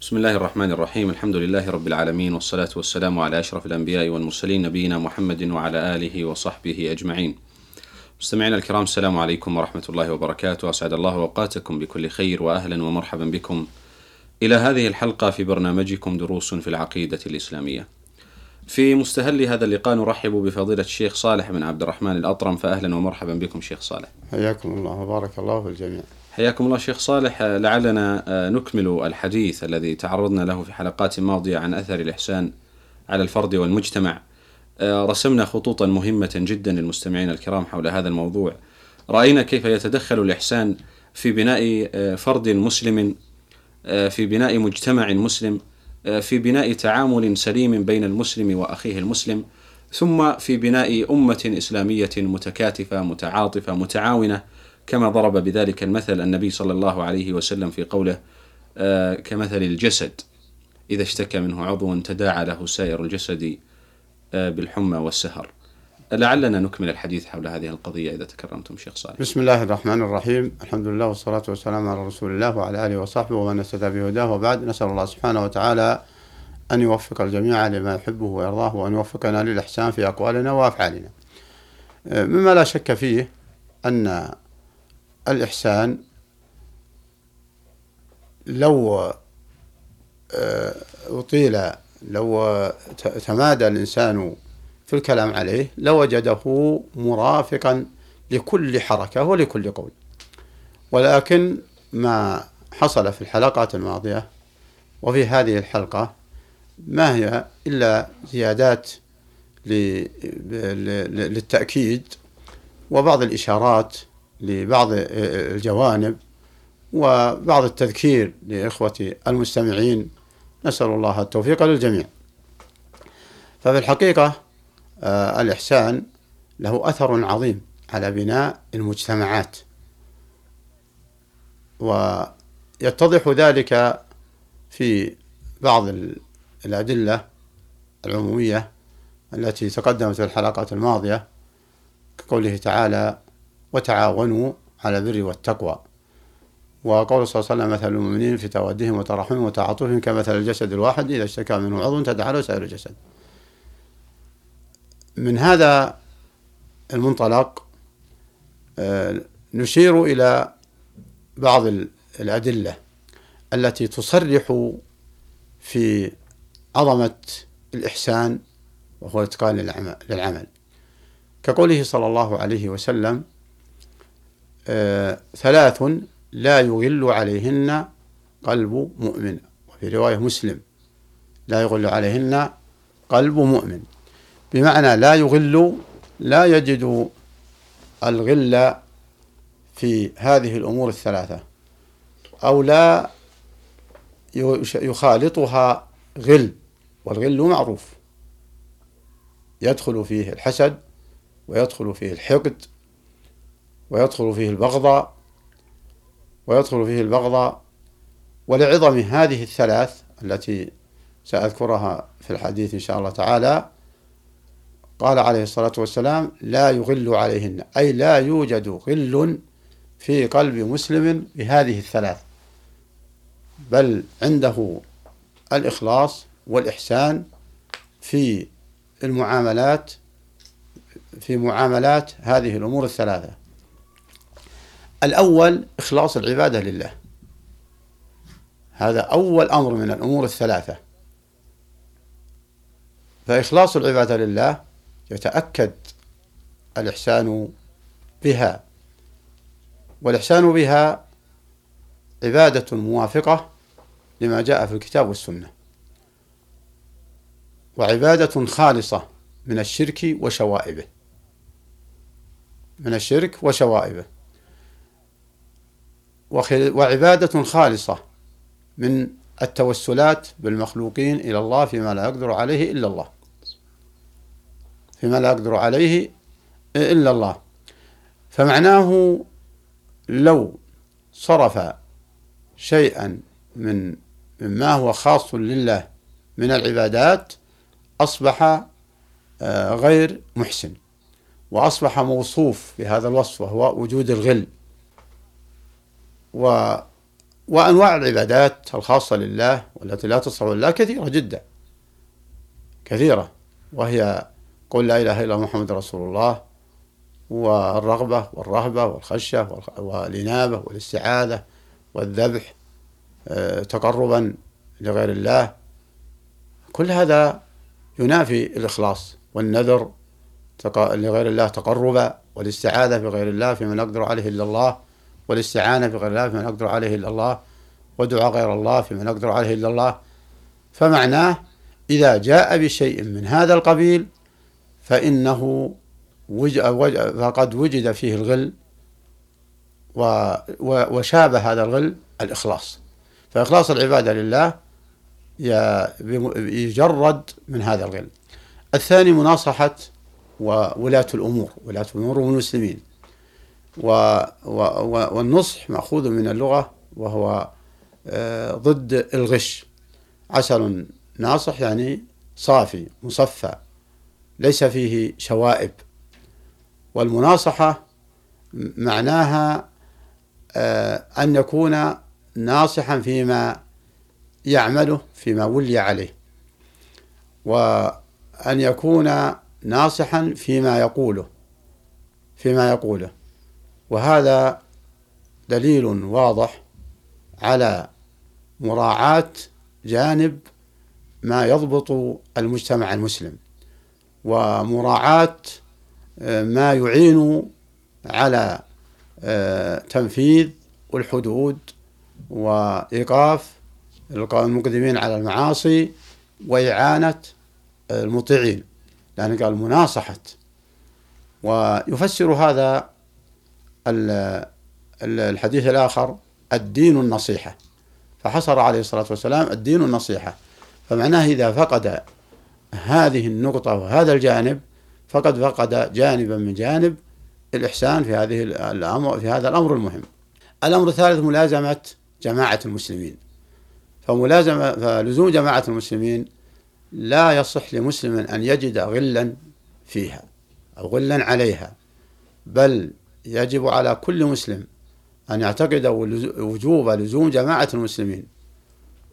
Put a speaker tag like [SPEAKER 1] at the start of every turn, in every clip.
[SPEAKER 1] بسم الله الرحمن الرحيم الحمد لله رب العالمين والصلاة والسلام على أشرف الأنبياء والمرسلين نبينا محمد وعلى آله وصحبه أجمعين مستمعينا الكرام السلام عليكم ورحمة الله وبركاته أسعد الله أوقاتكم بكل خير وأهلا ومرحبا بكم إلى هذه الحلقة في برنامجكم دروس في العقيدة الإسلامية في مستهل هذا اللقاء نرحب بفضيلة الشيخ صالح بن عبد الرحمن الأطرم فأهلا ومرحبا بكم شيخ صالح
[SPEAKER 2] حياكم الله وبارك الله في الجميع
[SPEAKER 1] حياكم الله شيخ صالح. لعلنا نكمل الحديث الذي تعرضنا له في حلقات ماضية عن أثر الإحسان على الفرد والمجتمع. رسمنا خطوطا مهمة جدا للمستمعين الكرام حول هذا الموضوع. رأينا كيف يتدخل الإحسان في بناء فرد مسلم في بناء مجتمع مسلم في بناء تعامل سليم بين المسلم وأخيه المسلم ثم في بناء أمة إسلامية متكاتفة متعاطفة متعاونة كما ضرب بذلك المثل النبي صلى الله عليه وسلم في قوله آه كمثل الجسد. إذا اشتكى منه عضو تداعى له سائر الجسد آه بالحمى والسهر. لعلنا نكمل الحديث حول هذه القضية إذا تكرمتم شيخ صالح.
[SPEAKER 2] بسم الله الرحمن الرحيم. الحمد لله والصلاة والسلام على رسول الله وعلى آله وصحبه ومن اهتدى بهداه وبعد. نسأل الله سبحانه وتعالى أن يوفق الجميع لما يحبه ويرضاه وأن يوفقنا للإحسان في أقوالنا وأفعالنا. مما لا شك فيه أن الإحسان لو أطيل لو تمادى الإنسان في الكلام عليه لوجده مرافقا لكل حركة ولكل قول. ولكن ما حصل في الحلقات الماضية وفي هذه الحلقة ما هي إلا زيادات للتأكيد وبعض الإشارات لبعض الجوانب وبعض التذكير لإخوة المستمعين. نسأل الله التوفيق للجميع. ففي الحقيقة الإحسان له أثر عظيم على بناء المجتمعات. ويتضح ذلك في بعض الأدلة العمومية التي تقدمت في الحلقات الماضية كقوله تعالى وتعاونوا على البر والتقوى. وقول صلى الله عليه وسلم مثل المؤمنين في تودهم وترحمهم وتعاطفهم كمثل الجسد الواحد إذا اشتكى منه عضو تداعى له سائر الجسد. من هذا المنطلق نشير إلى بعض الأدلة التي تصرح في عظمة الإحسان وهو إتقان للعمل. كقوله صلى الله عليه وسلم آه ثلاث لا يغل عليهن قلب مؤمن. وفي رواية مسلم لا يغل عليهن قلب مؤمن. بمعنى لا يغل لا يجد الغل في هذه الأمور الثلاثة. أو لا يخالطها غل والغل معروف. يدخل فيه الحسد ويدخل فيه الحقد ويدخل فيه البغضاء ويدخل فيه البغضاء ولعظم هذه الثلاث التي سأذكرها في الحديث إن شاء الله تعالى قال عليه الصلاة والسلام لا يغل عليهن. أي لا يوجد غل في قلب مسلم بهذه الثلاث. بل عنده الإخلاص والإحسان في المعاملات في معاملات هذه الأمور الثلاثة. الأول إخلاص العبادة لله. هذا أول أمر من الأمور الثلاثة. فإخلاص العبادة لله يتأكد الإحسان بها. والإحسان بها عبادة موافقة لما جاء في الكتاب والسنة. وعبادة خالصة من الشرك وشوائبه. من الشرك وشوائبه. وعبادة خالصة من التوسلات بالمخلوقين إلى الله فيما لا يقدر عليه إلا الله. فيما لا يقدر عليه إلا الله. فمعناه لو صرف شيئا من مما هو خاص لله من العبادات أصبح آه، غير محسن وأصبح موصوف بهذا الوصف وهو وجود الغل. و وأنواع العبادات الخاصة لله والتي لا تصلح لله كثيرة جدا. كثيرة. وهي قل لا إله إلا محمد رسول الله والرغبة والرهبة والخشية والإنابة والاستعاذة والذبح آه، تقربا لغير الله. كل هذا ينافي الإخلاص والنذر لغير الله تقربا والاستعاذة بغير الله فيما نقدر عليه إلا الله. والاستعانة بغير الله فيما نقدر عليه إلا الله ودعاء غير الله فيما نقدر عليه إلا الله. فمعناه إذا جاء بشيء من هذا القبيل فإنه فقد وجد فيه الغل وشابه هذا الغل الإخلاص. فإخلاص العبادة لله يجرد من هذا الغل. الثاني مناصحة وولاة الأمور ولاة الأمور والمسلمين. و والنصح مأخوذ من اللغة وهو آه، ضد الغش. عسل ناصح يعني صافي مصفى ليس فيه شوائب. والمناصحة معناها آه، أن يكون ناصحا فيما يعمله فيما ولي عليه. وأن يكون ناصحا فيما يقوله فيما يقوله. وهذا دليل واضح على مراعاة جانب ما يضبط المجتمع المسلم ومراعاة آه، ما يعين على آه، تنفيذ الحدود وإيقاف المقدمين على المعاصي وإعانة المطيعين لأنه قال مناصحة. ويفسر هذا الحديث الآخر الدين النصيحة فحصر عليه الصلاة والسلام الدين النصيحة فمعناه إذا فقد هذه النقطة وهذا الجانب فقد فقد جانبا من جانب الإحسان في هذه الأمر في هذا الأمر المهم. الأمر الثالث ملازمة جماعة المسلمين. فملازمة فلزوم جماعة المسلمين لا يصح لمسلم أن يجد غلا فيها أو غلا عليها بل يجب على كل مسلم أن يعتقد وجوب لزوم جماعة المسلمين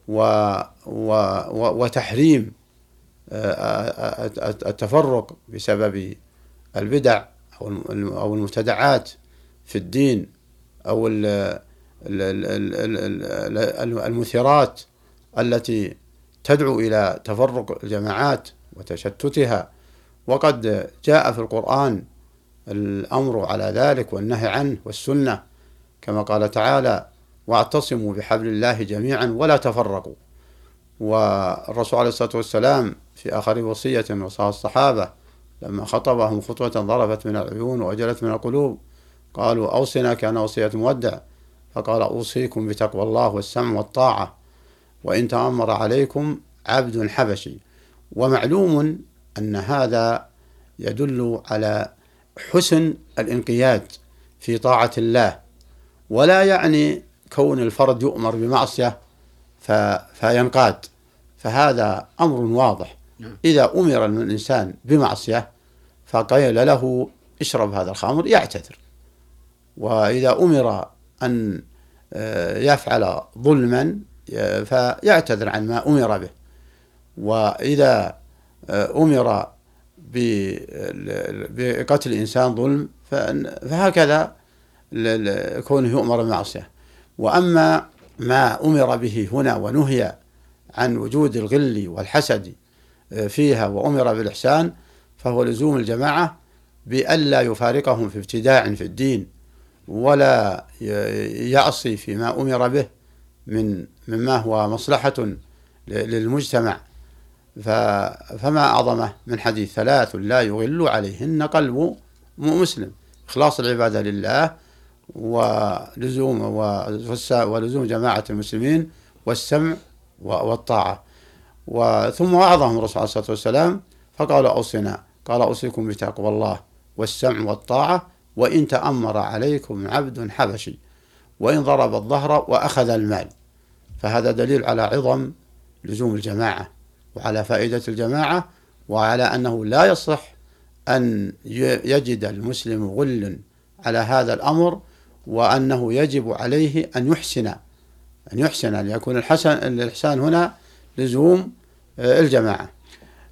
[SPEAKER 2] و و وتحريم آه، آه، آه، التفرق بسبب البدع أو المبتدعات في الدين أو المثيرات التي تدعو إلى تفرق الجماعات وتشتتها. وقد جاء في القرآن الأمر على ذلك والنهي عنه والسنة كما قال تعالى واعتصموا بحبل الله جميعا ولا تفرقوا. والرسول عليه الصلاة والسلام في آخر وصية وصاها الصحابة لما خطبهم خطوة ضربت من العيون وأجلت من القلوب قالوا أوصنا كان وصية مودع. فقال أوصيكم بتقوى الله والسمع والطاعة وإن تأمر عليكم عبد حبشي. ومعلوم أن هذا يدل على حسن الانقياد في طاعة الله ولا يعني كون الفرد يؤمر بمعصية فينقاد. فهذا أمر واضح. نعم. إذا أمر الإنسان بمعصية فقيل له اشرب هذا الخمر يعتذر. وإذا أمر أن آه، يفعل ظلما فيعتذر عن ما أمر به. وإذا آه، أمر بقتل الإنسان ظلم فهكذا كونه يؤمر بمعصية وأما ما أمر به هنا ونهي عن وجود الغل والحسد آه، فيها وأمر بالإحسان فهو لزوم الجماعة بألا يفارقهم في ابتداع في الدين ولا يعصي فيما أمر به من مما هو مصلحة للمجتمع. فما أعظمه من حديث ثلاث لا يغل عليهن قلب مسلم. إخلاص العبادة لله ولزوم ولزوم جماعة المسلمين والسمع والطاعة. وثم وعظهم الرسول عليه الصلاة والسلام فقالوا أوصنا قال أوصيكم بتقوى الله والسمع والطاعة وإن تأمر عليكم عبد حبشي وإن ضرب الظهر وأخذ المال. فهذا دليل على عظم لزوم الجماعة. وعلى فائدة الجماعة وعلى أنه لا يصح أن يجد المسلم غل على هذا الأمر وأنه يجب عليه أن يحسن أن يحسن أن يكون الحسن الإحسان هنا لزوم آه، الجماعة.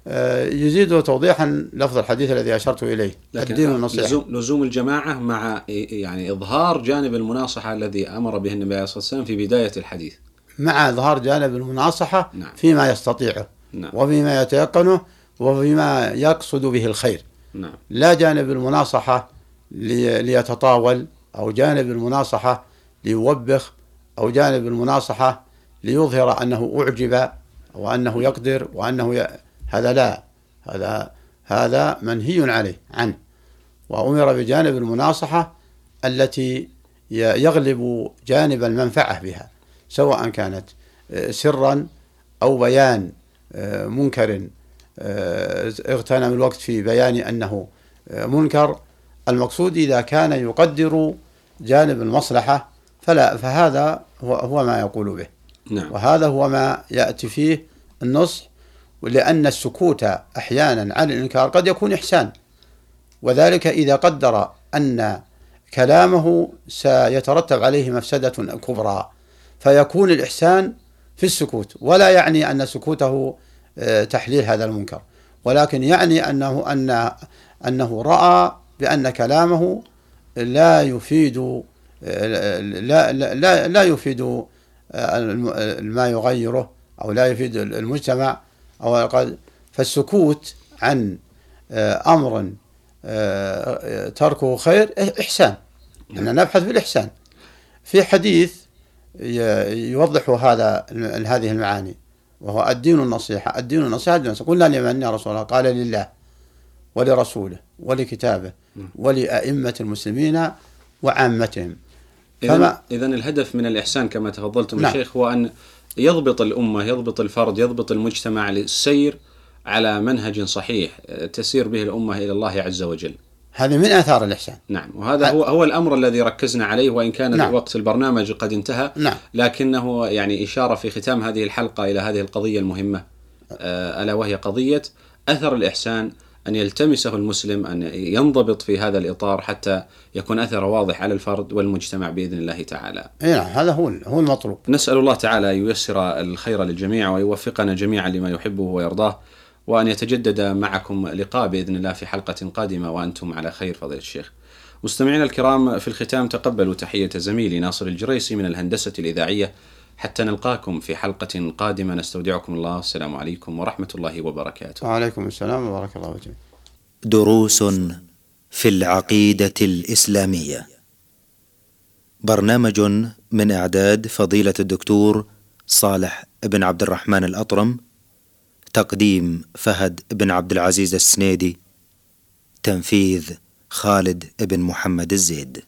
[SPEAKER 2] آه، يزيد توضيحا لفظ الحديث الذي أشرت إليه
[SPEAKER 1] لكن الدين النصيحة لزوم, لزوم الجماعة مع يعني إظهار جانب المناصحة الذي أمر به النبي عليه الصلاة والسلام في بداية الحديث.
[SPEAKER 2] مع إظهار جانب المناصحة نعم. فيما يستطيعه. نعم. وفيما يتيقنه وفيما يقصد به الخير نعم. لا جانب المناصحة ليتطاول أو جانب المناصحة ليوبخ أو جانب المناصحة ليظهر أنه أعجب وأنه يقدر وأنه ي... هذا لا هذا هذا منهي عليه عنه وأمر بجانب المناصحة التي يغلب جانب المنفعة بها سواء كانت آه، سرا أو بيان منكر اغتنم الوقت في بيان أنه منكر. المقصود إذا كان يقدر جانب المصلحة فلا فهذا هو, هو ما يقول به. نعم. وهذا هو ما يأتي فيه النصح لأن السكوت أحيانا عن الإنكار قد يكون إحسان. وذلك إذا قدر أن كلامه سيترتب عليه مفسدة كبرى فيكون الإحسان في السكوت. ولا يعني أن سكوته تحليل هذا المنكر. ولكن يعني أنه أن أنه رأى بأن كلامه لا يفيد آه، لا لا لا يفيد آه، ما يغيره أو لا يفيد المجتمع أو قد فالسكوت عن أمر تركه خير إحسان. أننا نبحث في الإحسان. في حديث يوضح هذا هذه المعاني. وهو الدين النصيحة. الدين النصيحة الدين النصيحة. قلنا لمن يا رسول الله. قال لله ولرسوله ولكتابه ولأئمة المسلمين وعامتهم.
[SPEAKER 1] إذا إذا الهدف من الإحسان كما تفضلتم نعم. الشيخ هو أن يضبط الأمة يضبط الفرد يضبط المجتمع للسير على منهج صحيح تسير به الأمة إلى الله عز وجل.
[SPEAKER 2] هذه من آثار الإحسان.
[SPEAKER 1] نعم وهذا هو هو الأمر الذي ركزنا عليه وإن كان نعم. وقت البرنامج قد انتهى نعم. لكنه يعني إشارة في ختام هذه الحلقة إلى هذه القضية المهمة. آه، ألا وهي قضية أثر الإحسان أن يلتمسه المسلم أن ينضبط في هذا الإطار حتى يكون أثره واضح على الفرد والمجتمع بإذن الله تعالى.
[SPEAKER 2] نعم هذا هو هو المطلوب.
[SPEAKER 1] نسأل الله تعالى ييسر الخير للجميع ويوفقنا جميعا لما يحبه ويرضاه. وأن يتجدد معكم لقاء بإذن الله في حلقة قادمة وأنتم على خير فضيلة الشيخ. مستمعينا الكرام في الختام تقبلوا تحية زميلي ناصر الجريسي من الهندسة الإذاعية. حتى نلقاكم في حلقة قادمة. نستودعكم الله. السلام عليكم ورحمة الله وبركاته.
[SPEAKER 2] وعليكم السلام وبركة الله وجميع
[SPEAKER 3] دروس في العقيدة الإسلامية. برنامج من إعداد فضيلة الدكتور صالح بن عبد الرحمن الأطرم تقديم فهد بن عبد العزيز السنيدي تنفيذ خالد بن محمد الزيد.